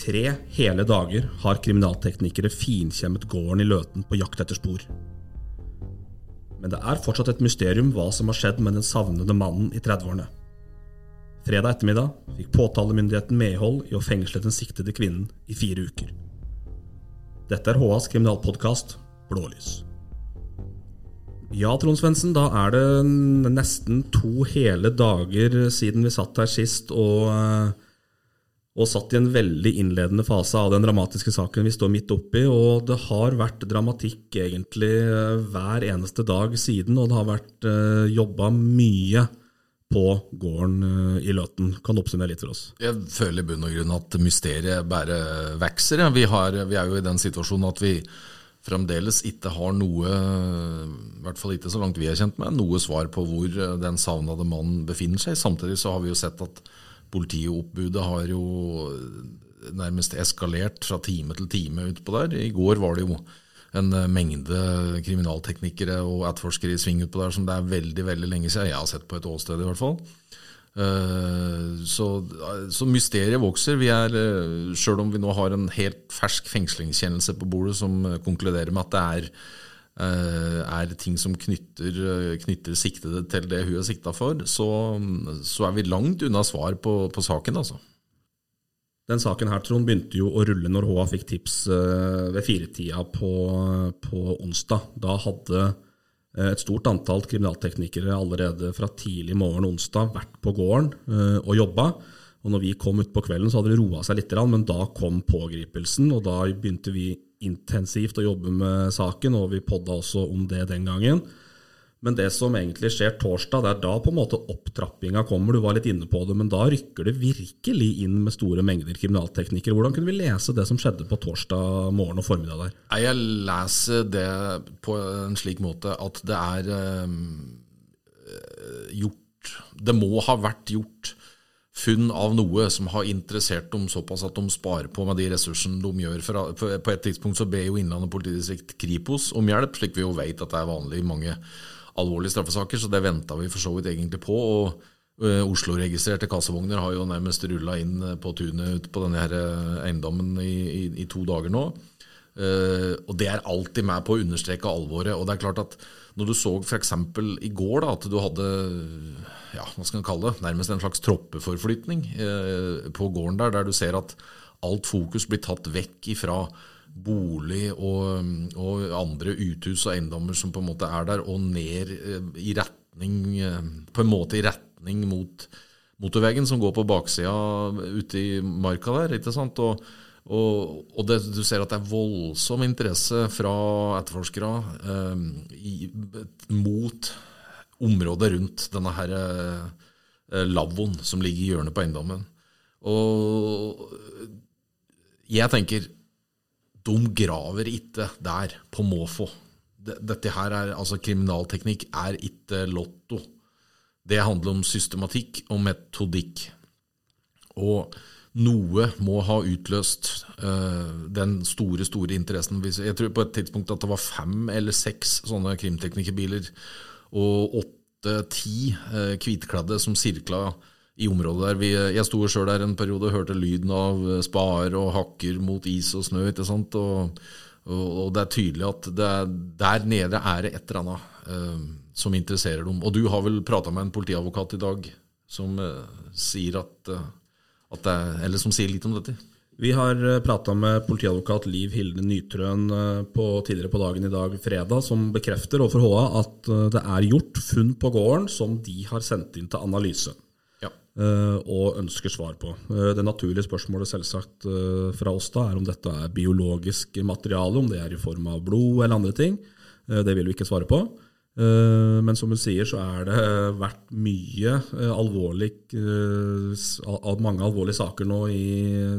tre hele dager har kriminalteknikere finkjemmet gården i Løten på jakt etter spor. Men det er fortsatt et mysterium hva som har skjedd med den savnede mannen i 30-årene. Fredag ettermiddag fikk påtalemyndigheten medhold i å fengsle den siktede kvinnen i fire uker. Dette er HAs kriminalpodkast Blålys. Ja, Trond Svendsen, da er det nesten to hele dager siden vi satt her sist og eh, og satt i en veldig innledende fase av den dramatiske saken vi står midt oppi. Og det har vært dramatikk egentlig eh, hver eneste dag siden, og det har vært eh, jobba mye på gården eh, i Løten. Kan du oppsummere litt for oss? Jeg føler i bunn og grunn at mysteriet bare vokser. Vi, vi, er jo i den situasjonen at vi fremdeles ikke har noe, i hvert fall ikke så langt vi er kjent med, noe svar på hvor den savnede mannen befinner seg. Samtidig så har vi jo sett at politioppbudet har jo nærmest eskalert fra time til time utpå der. I går var det jo en mengde kriminalteknikere og etterforskere i sving utpå der som det er veldig veldig lenge siden jeg har sett på et åsted, i hvert fall. Eh, så, så mysteriet vokser. Vi er, eh, Sjøl om vi nå har en helt fersk fengslingskjennelse på bordet som konkluderer med at det er Eh, er ting som knytter, eh, knytter siktede til det hun er sikta for, så, så, er vi langt unna svar på, på saken, altså. Den saken her, Trond, begynte jo å rulle når HA fikk tips eh, ved firetida på, på onsdag. Da hadde et stort antall kriminalteknikere allerede fra tidlig morgen onsdag vært på gården og jobba. Og når vi kom utpå kvelden, så hadde det roa seg litt, men da kom pågripelsen. Og da begynte vi intensivt å jobbe med saken, og vi podda også om det den gangen. Men det som egentlig skjer torsdag, det er da på en måte opptrappinga kommer. Du var litt inne på det, men da rykker det virkelig inn med store mengder kriminalteknikere. Hvordan kunne vi lese det som skjedde på torsdag morgen og formiddag der? Jeg leser det på en slik måte at det er øh, gjort Det må ha vært gjort funn av noe som har interessert dem såpass at de sparer på med de ressursene de gjør. For på et tidspunkt så ber jo Innlandet politidistrikt Kripos om hjelp, slik vi jo vet at det er vanlig i mange alvorlige straffesaker, så det venta vi for så vidt egentlig på. og uh, Oslo-registrerte kassevogner har jo nærmest rulla inn på tunet ute på denne her eh, eiendommen i, i, i to dager nå. Uh, og det er alltid med på å understreke alvoret. og det er klart at Når du så f.eks. i går da, at du hadde ja, hva skal man kalle det, nærmest en slags troppeforflytning eh, på gården der, der du ser at alt fokus blir tatt vekk ifra bolig og, og, andre uthus og eiendommer som på en måte er der, og ned eh, i retning eh, På en måte i retning mot motorveien som går på baksida ute i marka der. ikke sant? Og, og, og det, du ser at det er voldsom interesse fra etterforskere eh, i, mot området rundt denne her eh, lavvoen som ligger i hjørnet på eiendommen. Og jeg tenker de graver ikke der på måfå. Dette her er, altså Kriminalteknikk er ikke lotto. Det handler om systematikk og metodikk. Og noe må ha utløst uh, den store store interessen. Jeg tror på et tidspunkt at det var fem eller seks sånne krimteknikerbiler og åtte-ti uh, hvitkledde som sirkla i området der. Vi, jeg sto sjøl der en periode og hørte lyden av eh, spader og hakker mot is og snø. ikke sant? Og, og, og det er tydelig at det, der nede er det et eller annet uh, som interesserer dem. Og du har vel prata med en politiadvokat i dag som eh, sier at, at det, eller som sier litt om dette? Vi har eh, prata med politiadvokat Liv Hilde Nytrøen eh, på, tidligere på dagen i dag, fredag, som bekrefter overfor HA at eh, det er gjort funn på gården som de har sendt inn til analyse. Ja. Og ønsker svar på. Det naturlige spørsmålet selvsagt fra oss da er om dette er biologisk materiale, om det er i form av blod eller andre ting. Det vil vi ikke svare på. Eh, men som hun sier, så er det vært mye eh, alvorlig, eh, mange alvorlige saker nå i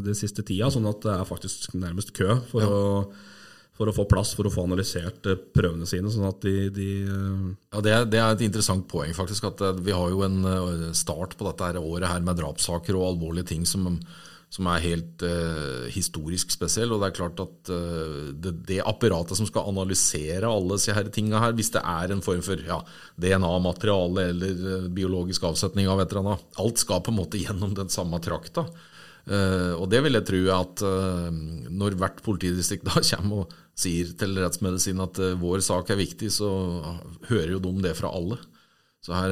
den siste tida, sånn at det er faktisk nærmest kø for, ja. å, for å, få plass for å få analysert prøvene sine. sånn at de, de ja, det er, det er, et interessant poeng, faktisk. at Vi har jo en start på dette året her med drapssaker og alvorlige ting som som er helt eh, historisk spesiell. Og det er klart at eh, det, det, apparatet som skal analysere alle disse her tinga her, hvis det er en form for ja, DNA-materiale eller uh, biologisk avsetning av et eller annet Alt skal på en måte gjennom den samme trakta. Uh, og det vil jeg tro at uh, når hvert politidistrikt da kommer og sier til rettsmedisin at uh, vår sak er viktig, så hører jo de det fra alle. Så her,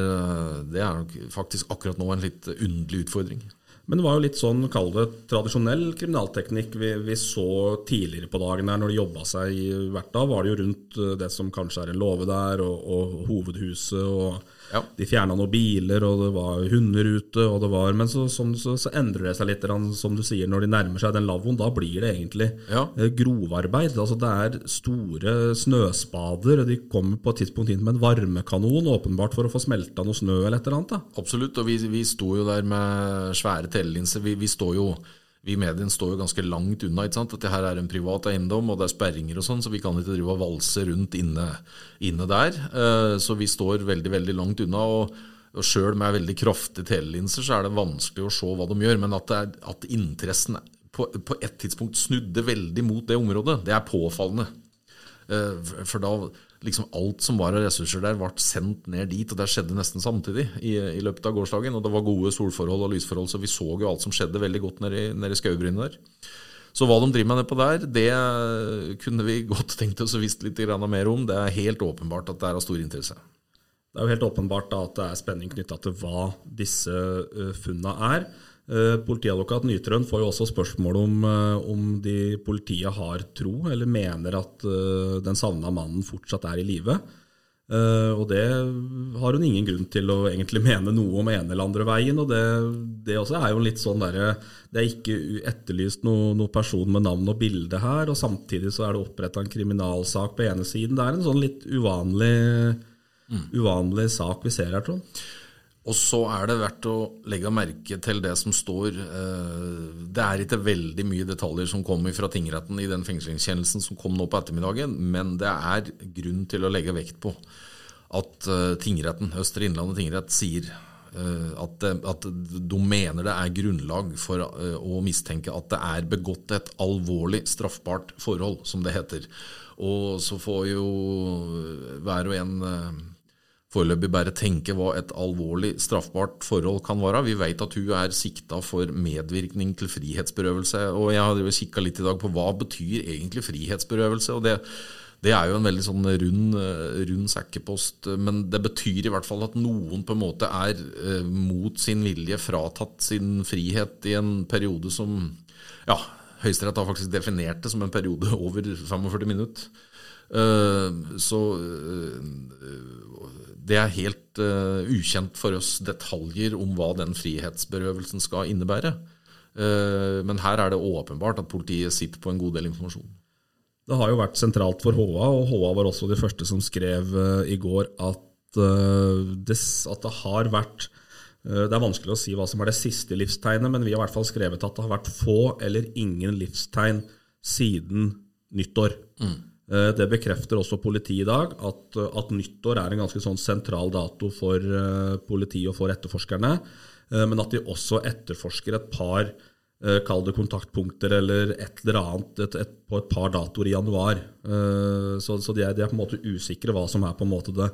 det er nok faktisk akkurat nå en litt underlig utfordring. Men det var jo litt sånn, kall det tradisjonell kriminalteknikk vi, vi, så tidligere på dagen her når de jobba seg i hvert dag. Var det jo rundt det som kanskje er en låve der, og, og hovedhuset og ja. De fjerna noen biler, og det var hunder ute. og det var, Men så, som, så, så endrer det seg litt, som du sier, når de nærmer seg den lavvoen. Da blir det egentlig ja. Eh, grovarbeid. Altså Det er store snøspader. og De kommer på et tidspunkt inn med en varmekanon, åpenbart for å få smelta noe snø eller et eller annet. da. Absolutt, og vi, vi sto jo der med svære telelinser. Vi, vi står jo vi i mediene står jo ganske langt unna. ikke sant? At det her er en privat eiendom, og det er sperringer og sånn, så vi kan ikke drive og valse rundt inne, inne der. Uh, så vi står veldig, veldig langt unna. og, og Sjøl med veldig kraftige telelinser så er det vanskelig å se hva de gjør. Men at, er, at interessen på, på et tidspunkt snudde veldig mot det området, det er påfallende. Uh, for da liksom alt som var av ressurser der, ble sendt ned dit. og Det skjedde nesten samtidig i, i, løpet av gårsdagen. og Det var gode solforhold og lysforhold, så vi så jo alt som skjedde veldig godt nede i, nede skaubrynet der. Så hva de driver med nedpå der, det kunne vi godt tenkt oss å visst litt mer om. Det er helt åpenbart at det er av stor interesse. Det er jo helt åpenbart at det er spenning knytta til hva disse uh, funna er. Eh, politiadvokat Nytrøen får jo også spørsmål om, eh, om de politiet har tro, eller mener at eh, den savna mannen fortsatt er i live. Og det har hun ingen grunn til å egentlig mene noe om ene eller andre veien. Og det, det også er jo litt sånn derre Det er ikke etterlyst noen noe person med navn og bilde her, og samtidig så er det oppretta en kriminalsak på ene siden. Det er en sånn litt uvanlig, mm. uvanlig sak vi ser her, Trond. Og så er det verdt å legge merke til det som står eh, Det er ikke veldig mye detaljer som kommer fra tingretten i den fengslingskjennelsen som kom nå på ettermiddagen, men det er grunn til å legge vekt på at eh, tingretten, Østre Innlandet tingrett sier eh, at, at de mener det er grunnlag for å mistenke at det er begått et alvorlig straffbart forhold, som det heter. Og så får jo hver og en foreløpig bare tenke hva et alvorlig straffbart forhold kan være. Vi vet at hun er sikta for medvirkning til frihetsberøvelse. og Jeg har kikka litt i dag på hva betyr egentlig frihetsberøvelse. og det, det er jo en veldig sånn rund, rund, sekkepost, men det betyr i hvert fall at noen på en måte er eh, mot sin vilje fratatt sin frihet i en periode som ja, Høyesterett har faktisk definert det som en periode over 45 minutter. Uh, så uh, det er helt uh, ukjent for oss detaljer om hva den frihetsberøvelsen skal innebære. Men her er det åpenbart at politiet sitter på en god del informasjon. Det har jo vært sentralt for HA, og HA var også de første som skrev i går at, det, at det har vært det er vanskelig å si hva som er det siste livstegnet, men vi har i hvert fall skrevet at det har vært få eller ingen livstegn siden nyttår. Mm. Eh, det bekrefter også politiet i dag, at, at, nyttår er en ganske sånn sentral dato for politiet og for etterforskerne. Men at de også etterforsker et par kall det kontaktpunkter eller et eller annet et, et, på et par datoer i januar. så, så de, er, de, er, på en måte usikre hva som er på en måte det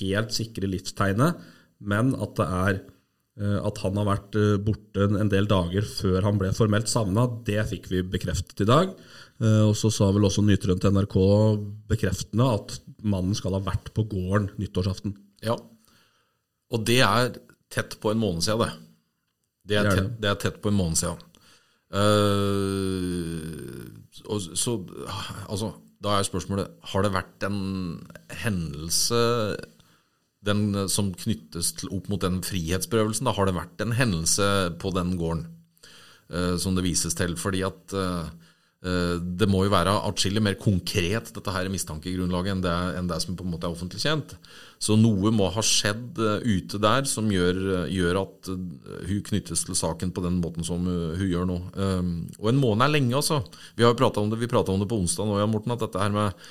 helt sikre livstegnet, men at det er at han har vært borte en del dager før han ble formelt savna, det fikk vi bekreftet i dag. Eh, og så sa vel også Nytrøen til NRK bekreftende at mannen skal ha vært på gården nyttårsaften. Ja, og det er tett på en måned siden, det. Det er, tett, det er tett på en måned siden. Uh, og så, altså, da er spørsmålet Har det vært en hendelse den, som knyttes til, opp mot den frihetsberøvelsen? Da har det vært en hendelse på den gården uh, som det vises til? Fordi at uh, Eh, det må jo være atskillig mer konkret, dette her mistankegrunnlaget, enn det, enn det som på en måte er offentlig kjent. Så noe må ha skjedd eh, ute der som gjør, gjør, at eh, hun knyttes til saken på den måten som hun gjør nå. Og en måned er lenge, altså. Vi har jo pratet om det, prata om det på onsdag nå, ja, Morten, at dette her med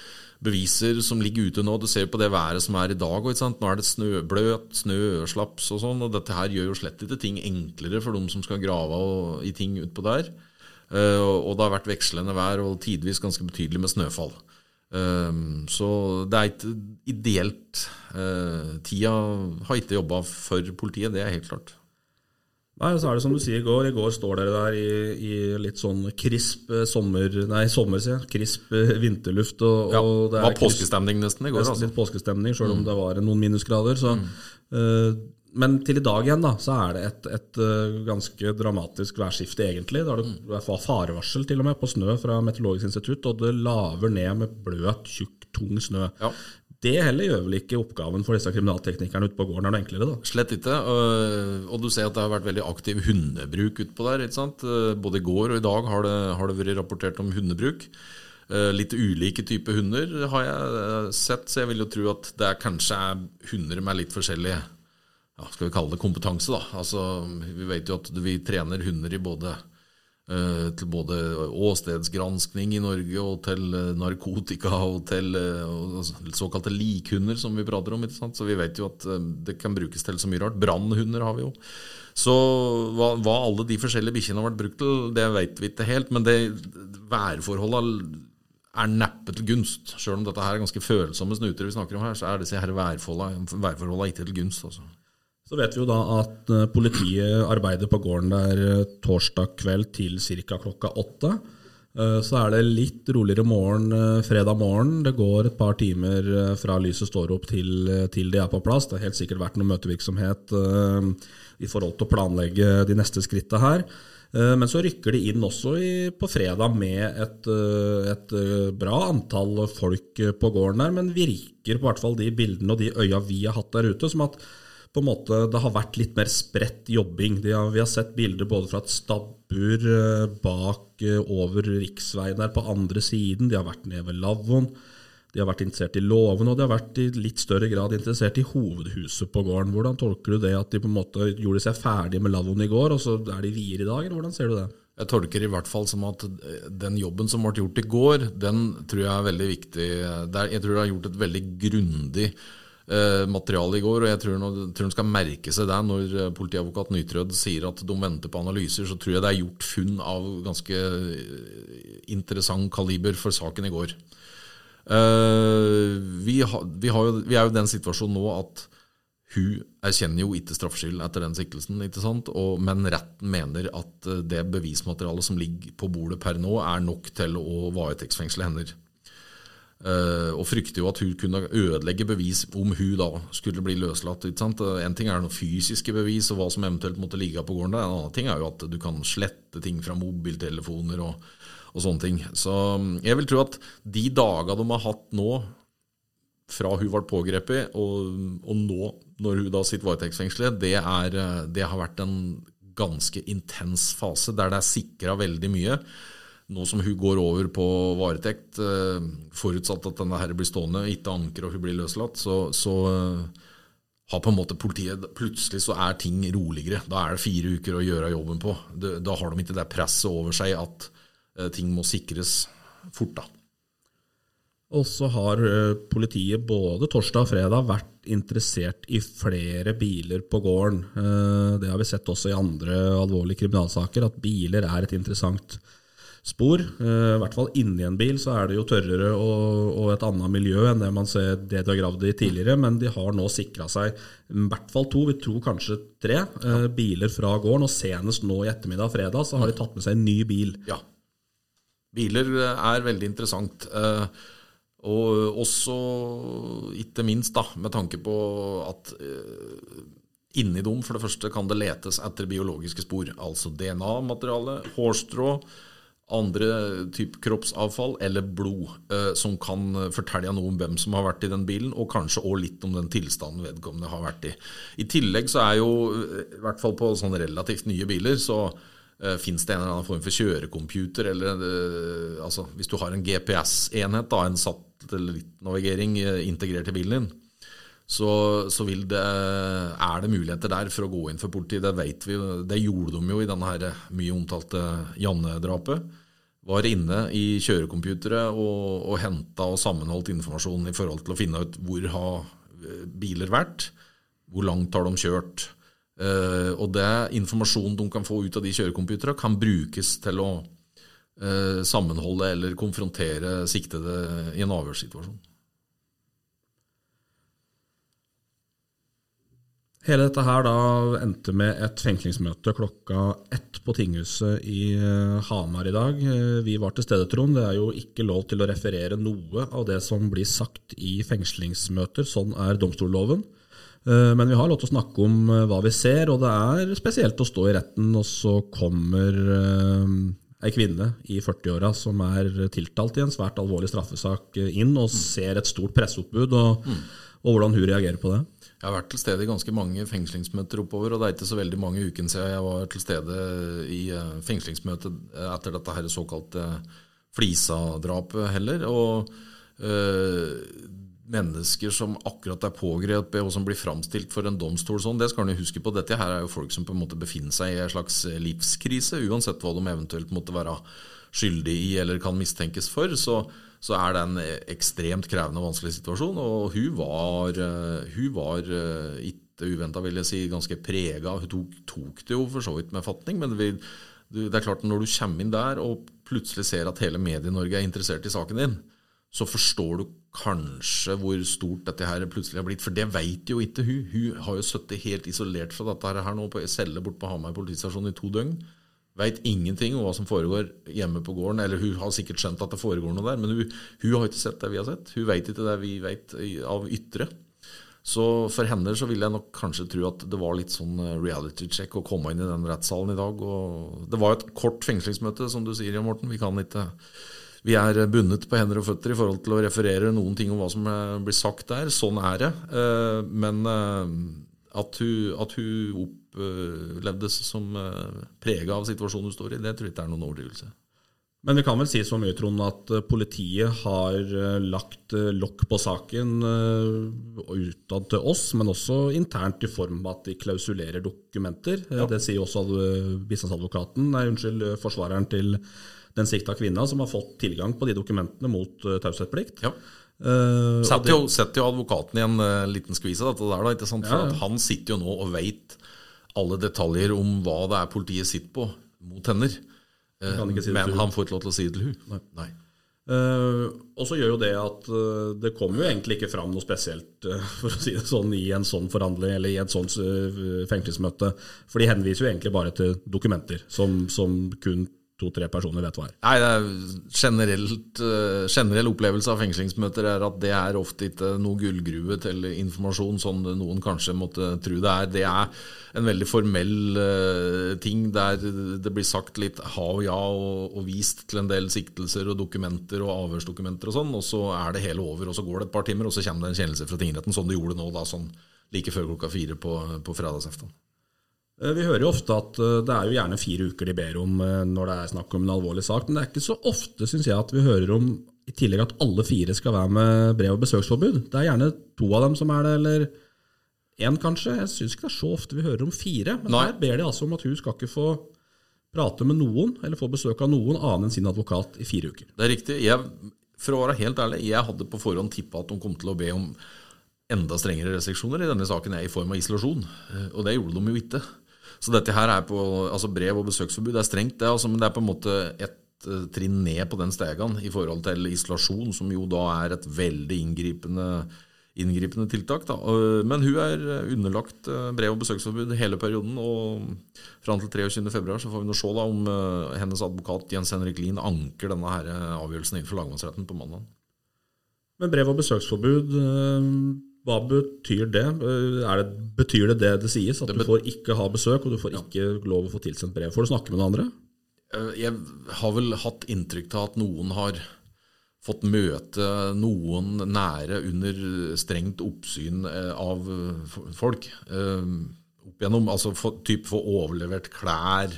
beviser som ligger ute nå. Du ser på det været som er i dag. Nå er det snø, bløt, snøslaps og sånn. Og dette her gjør jo slett ikke ting enklere for dem som skal grave i ting utpå der. Eh, og det har vært vekslende vær og tidvis ganske betydelig med snøfall. Eh, så det er ikke ideelt. Eh, tida har ikke jobba for politiet, det er helt klart. Nei, så er det som du sier i går. I går står dere der i, i litt sånn krisp eh, sommer... Nei, sommer, sier jeg. Krisp eh, vinterluft. Og, Ja, og det var påskestemning nesten i går. Altså. litt påskestemning, sjøl Mm. om det var noen minusgrader. Så, eh, men til i dag igjen, da, så er det et, et uh, ganske dramatisk værskifte, egentlig. Da er det var farevarsel til og med på snø fra Meteorologisk institutt, og det laver ned med bløt, tjukk, tung snø. Ja. Det heller gjør vel ikke oppgaven for disse kriminalteknikerne ute på gården er noe enklere, da. Slett ikke. Og, du ser at det har vært veldig aktiv hundebruk utpå der. ikke sant? Både i går og i dag har det, har det vært rapportert om hundebruk. Eh, Litt ulike typer hunder har jeg eh, sett, så jeg vil jo tro at det er kanskje er hunder med litt forskjellig ja, skal vi kalle det kompetanse. da. Altså, Vi vet jo at vi trener hunder i både til både åstedsgranskning i Norge og til eh, narkotika og til eh, såkalte likhunder, som vi prater om. Så vi vet jo at eh, det kan brukes til så mye rart. Brannhunder har vi jo. Så hva, hva alle de forskjellige bikkjene har vært brukt til, det vet vi ikke helt. Men det værforholda er neppe til gunst. Sjøl om dette her er ganske følsomme snuter vi snakker om her, så er disse her værforholda, ikke til gunst. altså. Så vet vi jo da at eh, politiet arbeider på gården der eh, torsdag kveld til ca. klokka åtte. Eh, Så er det litt roligere morgen fredag morgen. Det går et par timer fra lyset står opp til, til de er på plass. Det har helt sikkert vært noe møtevirksomhet i forhold til å planlegge de neste skritta her. Men så rykker de inn også i, på fredag med et, et bra antall folk på gården der, men virker på hvert fall de bildene og de øya vi har hatt der ute, som at på en måte det har vært litt mer spredt jobbing. Har, vi har sett bilder både fra et stabbur eh, bak eh, over riksveien der på andre siden. De har vært nede ved lavvoen. De har vært interessert i låven, og de har vært i litt større grad interessert i hovedhuset på gården. Hvordan tolker du det at de på en måte gjorde seg ferdig med lavvoen i går, og så er de videre i dag, eller hvordan ser du det? Jeg tolker i hvert fall som at eh, den jobben som ble gjort i går, den tror jeg er veldig viktig. Jeg tror det har gjort et veldig grundig materiale i går, og jeg tror, noe, tror han skal merke seg det når eh, politiadvokat Nytrød sier at de venter på analyser, så tror jeg det er gjort funn av ganske eh, interessant kaliber for saken i går. Uh, vi, ha, vi, jo, vi er jo i den situasjonen nå at hun erkjenner jo ikke straffskyld etter den siktelsen, ikke sant? Og, men retten mener at eh, det bevismaterialet som ligger på bordet per nå, er nok til å varetektsfengsle henne. Eh, og frykter jo at hun kunne ødelegge bevis om hun da skulle bli løslatt. Eh, En ting er noen fysiske bevis og hva som eventuelt måtte ligge på gården. der. En annen ting er jo at du kan slette ting fra mobiltelefoner og, og sånne ting. Så mm, jeg vil tro at de dager de har hatt nå, fra hun ble pågrepet og, og nå når hun da sitter varetektsfengslet, det, eh, det har vært en ganske intens fase der det er sikra veldig mye. Nå som hun går over på varetekt, eh, forutsatt at denne her blir stående, ikke anker og hun blir løslatt, så, så eh, har på en måte politiet Plutselig så er ting roligere. Da er det fire uker å gjøre jobben på. Da har de ikke det presset over seg at eh, ting må sikres fort. da. Og så har politiet både torsdag og fredag vært interessert i flere biler på gården. Det har vi sett også i andre alvorlige kriminalsaker, at biler er et interessant spor. Eh, I hvert fall inni en bil så er det jo tørrere og, og et annet miljø enn det man ser det de har gravd i tidligere, men de har nå sikra seg i hvert fall to, vi tror kanskje tre, eh, biler fra gården. Og senest nå i ettermiddag fredag så har de tatt med seg en ny bil. Ja. Biler eh, er veldig interessant. Og også, ikke minst, da, med tanke på at inni dem, for det første, kan det letes etter biologiske spor. Altså DNA-materiale, hårstrå, andre type kroppsavfall eller blod, eh, som kan fortelle noe om hvem som har vært i den bilen, og kanskje også litt om den tilstanden vedkommende har vært i. I tillegg så er jo, eh, i hvert fall på sånn relativt nye biler, så uh, fins det en eller annen form for kjørecomputer, eller eh, altså hvis du har en GPS-enhet, en satellittnavigering eh, integrert i bilen din, så, så det, er det muligheter der for å gå inn for politiet. Det vet vi, det gjorde de jo i denne her mye omtalte Janne-drapet. Var inne i kjørecomputere og, og henta og sammenholdt informasjon i forhold til å finne ut hvor har eh, biler vært, hvor langt har de kjørt. Uh, og det informasjonen de kan få ut av de kjørecomputerne, kan brukes til å uh, sammenholde eller konfrontere siktede i en avhørssituasjon. Hele dette her da endte med et fengslingsmøte klokka ett på tinghuset i eh, Hamar i dag. Eh, vi var til stede, Trond. Det er jo ikke lov til å referere noe av det som blir sagt i fengslingsmøter. Sånn er domstolloven. Eh, men vi har lov til å snakke om hva vi ser, og det er spesielt å stå i retten, og så kommer ei kvinne i 40-åra som er tiltalt i en svært alvorlig straffesak inn, og ser et stort presseoppbud, og, og hvordan hun reagerer på det. Jeg har vært til stede i ganske mange fengslingsmøter oppover, og det er ikke så veldig mange ukene siden jeg var til stede i eh, fengslingsmøtet etter dette her såkalte Flisa-drapet heller. Og øh, mennesker som akkurat er pågrepet, og som blir framstilt for en domstol sånn, det skal en huske på. Dette her er jo folk som på en måte befinner seg i en slags livskrise, uansett hva de eventuelt måtte være skyldig i eller kan mistenkes for. så så er det en ekstremt krevende og vanskelig situasjon. Og hun var, eh, hun var eh, ikke uventa, vil jeg si, ganske prega. Hun tok, tok, det jo for så vidt med fatning, men det, det er klart når du kommer inn der og plutselig ser at hele Medie-Norge er interessert i saken din, så forstår du kanskje hvor stort dette her plutselig har blitt. For det veit jo ikke hun. Hun har jo sittet helt isolert fra dette her nå på celle borte på Hamar politistasjon i to døgn. Veit ingenting om hva som foregår hjemme på gården. Eller hun har sikkert skjønt at det foregår noe der, men hun, hun har ikke sett det vi har sett. Hun veit ikke det vi veit av ytre. Så for henne så vil jeg nok kanskje tro at det var litt sånn eh, reality check å komme inn i den rettssalen i dag. Og det var et kort fengslingsmøte, som du sier, Jan Morten. Vi kan ikke vi er bundet på hender og føtter i forhold til å referere noen ting om hva som eh, blir sagt der. Sånn er det. Eh, men at hun, at hun opplevdes som eh, prega av situasjonen hun står i, det tror jeg ikke er noen overdrivelse. Men vi kan vel si så mye, Trond, at eh, politiet har eh, lagt lokk på saken utad til oss, men også internt i form av at de klausulerer dokumenter. Ja. Det sier også bistandsadvokaten, nei, unnskyld, forsvareren til den sikta kvinna, som har fått tilgang på de dokumentene mot taushetsplikt. Ja. Uh, setter, jo, setter, jo, advokaten i en uh, liten skvis av dette der, da, ikke sant? For ja, ja. han sitter jo nå og veit alle detaljer om hva det er politiet sitter på mot hender. Uh, si men han får ikke lov til å si det til hun. Nei. Nei. og så gjør jo det at det kommer jo egentlig ikke fram noe spesielt for å si det sånn, i en sånn forhandling eller i et sånt fengselsmøte. For de henviser jo egentlig bare til dokumenter som, som kun to-tre personer vet hva er. Nei, det er generelt, uh, Generell opplevelse av fengslingsmøter er at det er ofte ikke noe gullgruve til informasjon, som noen kanskje måtte tro det er. Det er en veldig formell uh, ting der det blir sagt litt ha og ja og, og, vist til en del siktelser og dokumenter og avhørsdokumenter og sånn, og så er det hele over, og så går det et par timer, og så kommer det en kjennelse fra tingretten, som det gjorde nå, da, sånn like før klokka fire på, på fredagsaften. Eh, vi hører jo ofte at eh, det er jo gjerne fire uker de ber om eh, når det er snakk om en alvorlig sak, men det er ikke så ofte synes jeg, at vi hører om i tillegg at alle fire skal være med brev- og besøksforbud. Det er gjerne to av dem som er det, eller én kanskje. Jeg syns ikke det er så ofte vi hører om fire. Men Nei. her ber de altså om at hun skal ikke få prate med noen eller få besøk av noen annen enn sin advokat i fire uker. Det er riktig. Jeg, for å være helt ærlig, jeg hadde på forhånd tippa at hun kom til å be om enda strengere restriksjoner i denne saken i form av isolasjon. Og det gjorde de jo ikke. Så dette her er på altså brev- og besøksforbud er strengt, det, altså, men det er på en måte et uh, trinn ned på den stegen i forhold til isolasjon, som jo da er et veldig inngripende, inngripende tiltak. Da. Men hun er underlagt uh, brev- og besøksforbud hele perioden, og fram til 23.2 så får vi nå se da om hennes advokat Jens Henrik Lien anker denne her avgjørelsen inn for lagmannsretten på mandag. Men brev- og besøksforbud hva betyr det? det? Betyr det det det sies? At du får ikke ha besøk, og du får ikke lov å få tilsendt brev? Får du snakke med noen andre? Eh, jeg har vel hatt inntrykk av at noen har fått møte noen nære under strengt oppsyn eh, av folk. Eh, opp gjennom, altså typ få overlevert klær,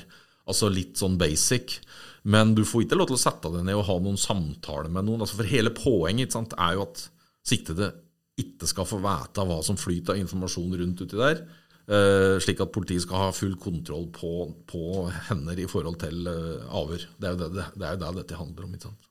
altså litt sånn basic. Men du får ikke lov til å sette deg ned og ha noen samtale med noen. Altså for hele poenget sant, er jo at siktede ikke skal få vite hva som flyter av informasjon rundt uti der. Uh, slik at politiet skal ha full kontroll på, på hender i forhold til uh, avhør. Det er jo det, det, det, er jo det dette handler om. ikke sant?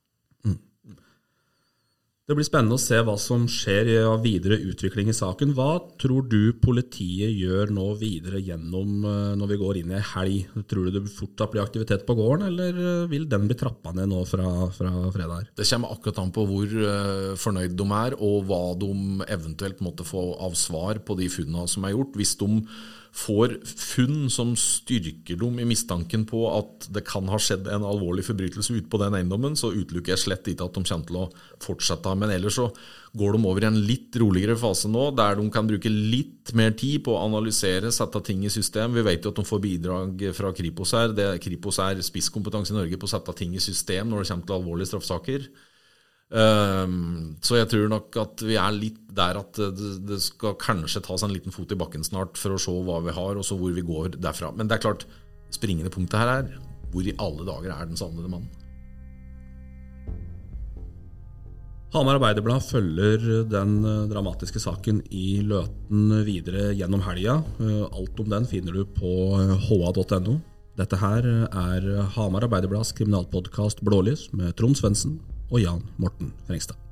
Det blir spennende å se hva som skjer i videre utvikling i saken. Hva tror du politiet gjør nå videre gjennom eh, når vi går inn i ei helg? Tror du det fort blir aktivitet på gården, eller eh, vil den bli trappa ned nå fra, fra fredag? Det kommer akkurat an på hvor uh, fornøyd de er, og hva de eventuelt måtte få av svar på de funnene som er gjort. Hvis de får funn som styrker dem i mistanken på at det kan ha skjedd en alvorlig forbrytelse ute på den eiendommen, så utelukker jeg slett ikke at de kommer til å fortsette. Men ellers så går de over i en litt roligere fase nå, der de kan bruke litt mer tid på å analysere, sette ting i system. Vi vet jo at de får bidrag fra Kripos her. Det, Kripos er spisskompetanse i Norge på å sette ting i system når det kommer til alvorlige straffesaker. Um, så jeg tror nok at vi er litt der at det, det, skal kanskje tas en liten fot i bakken snart for å se hva vi har, og så hvor vi går derfra. Men det er klart, springende punktet her er hvor i alle dager er den savnede mannen? Hamar Arbeiderblad følger den eh, dramatiske saken i Løten videre gjennom helga. Eh, alt om den finner du på ha.no. Dette her er Hamar Arbeiderblads kriminalpodkast Blålys med Trond Svendsen og Jan Morten Frengstad.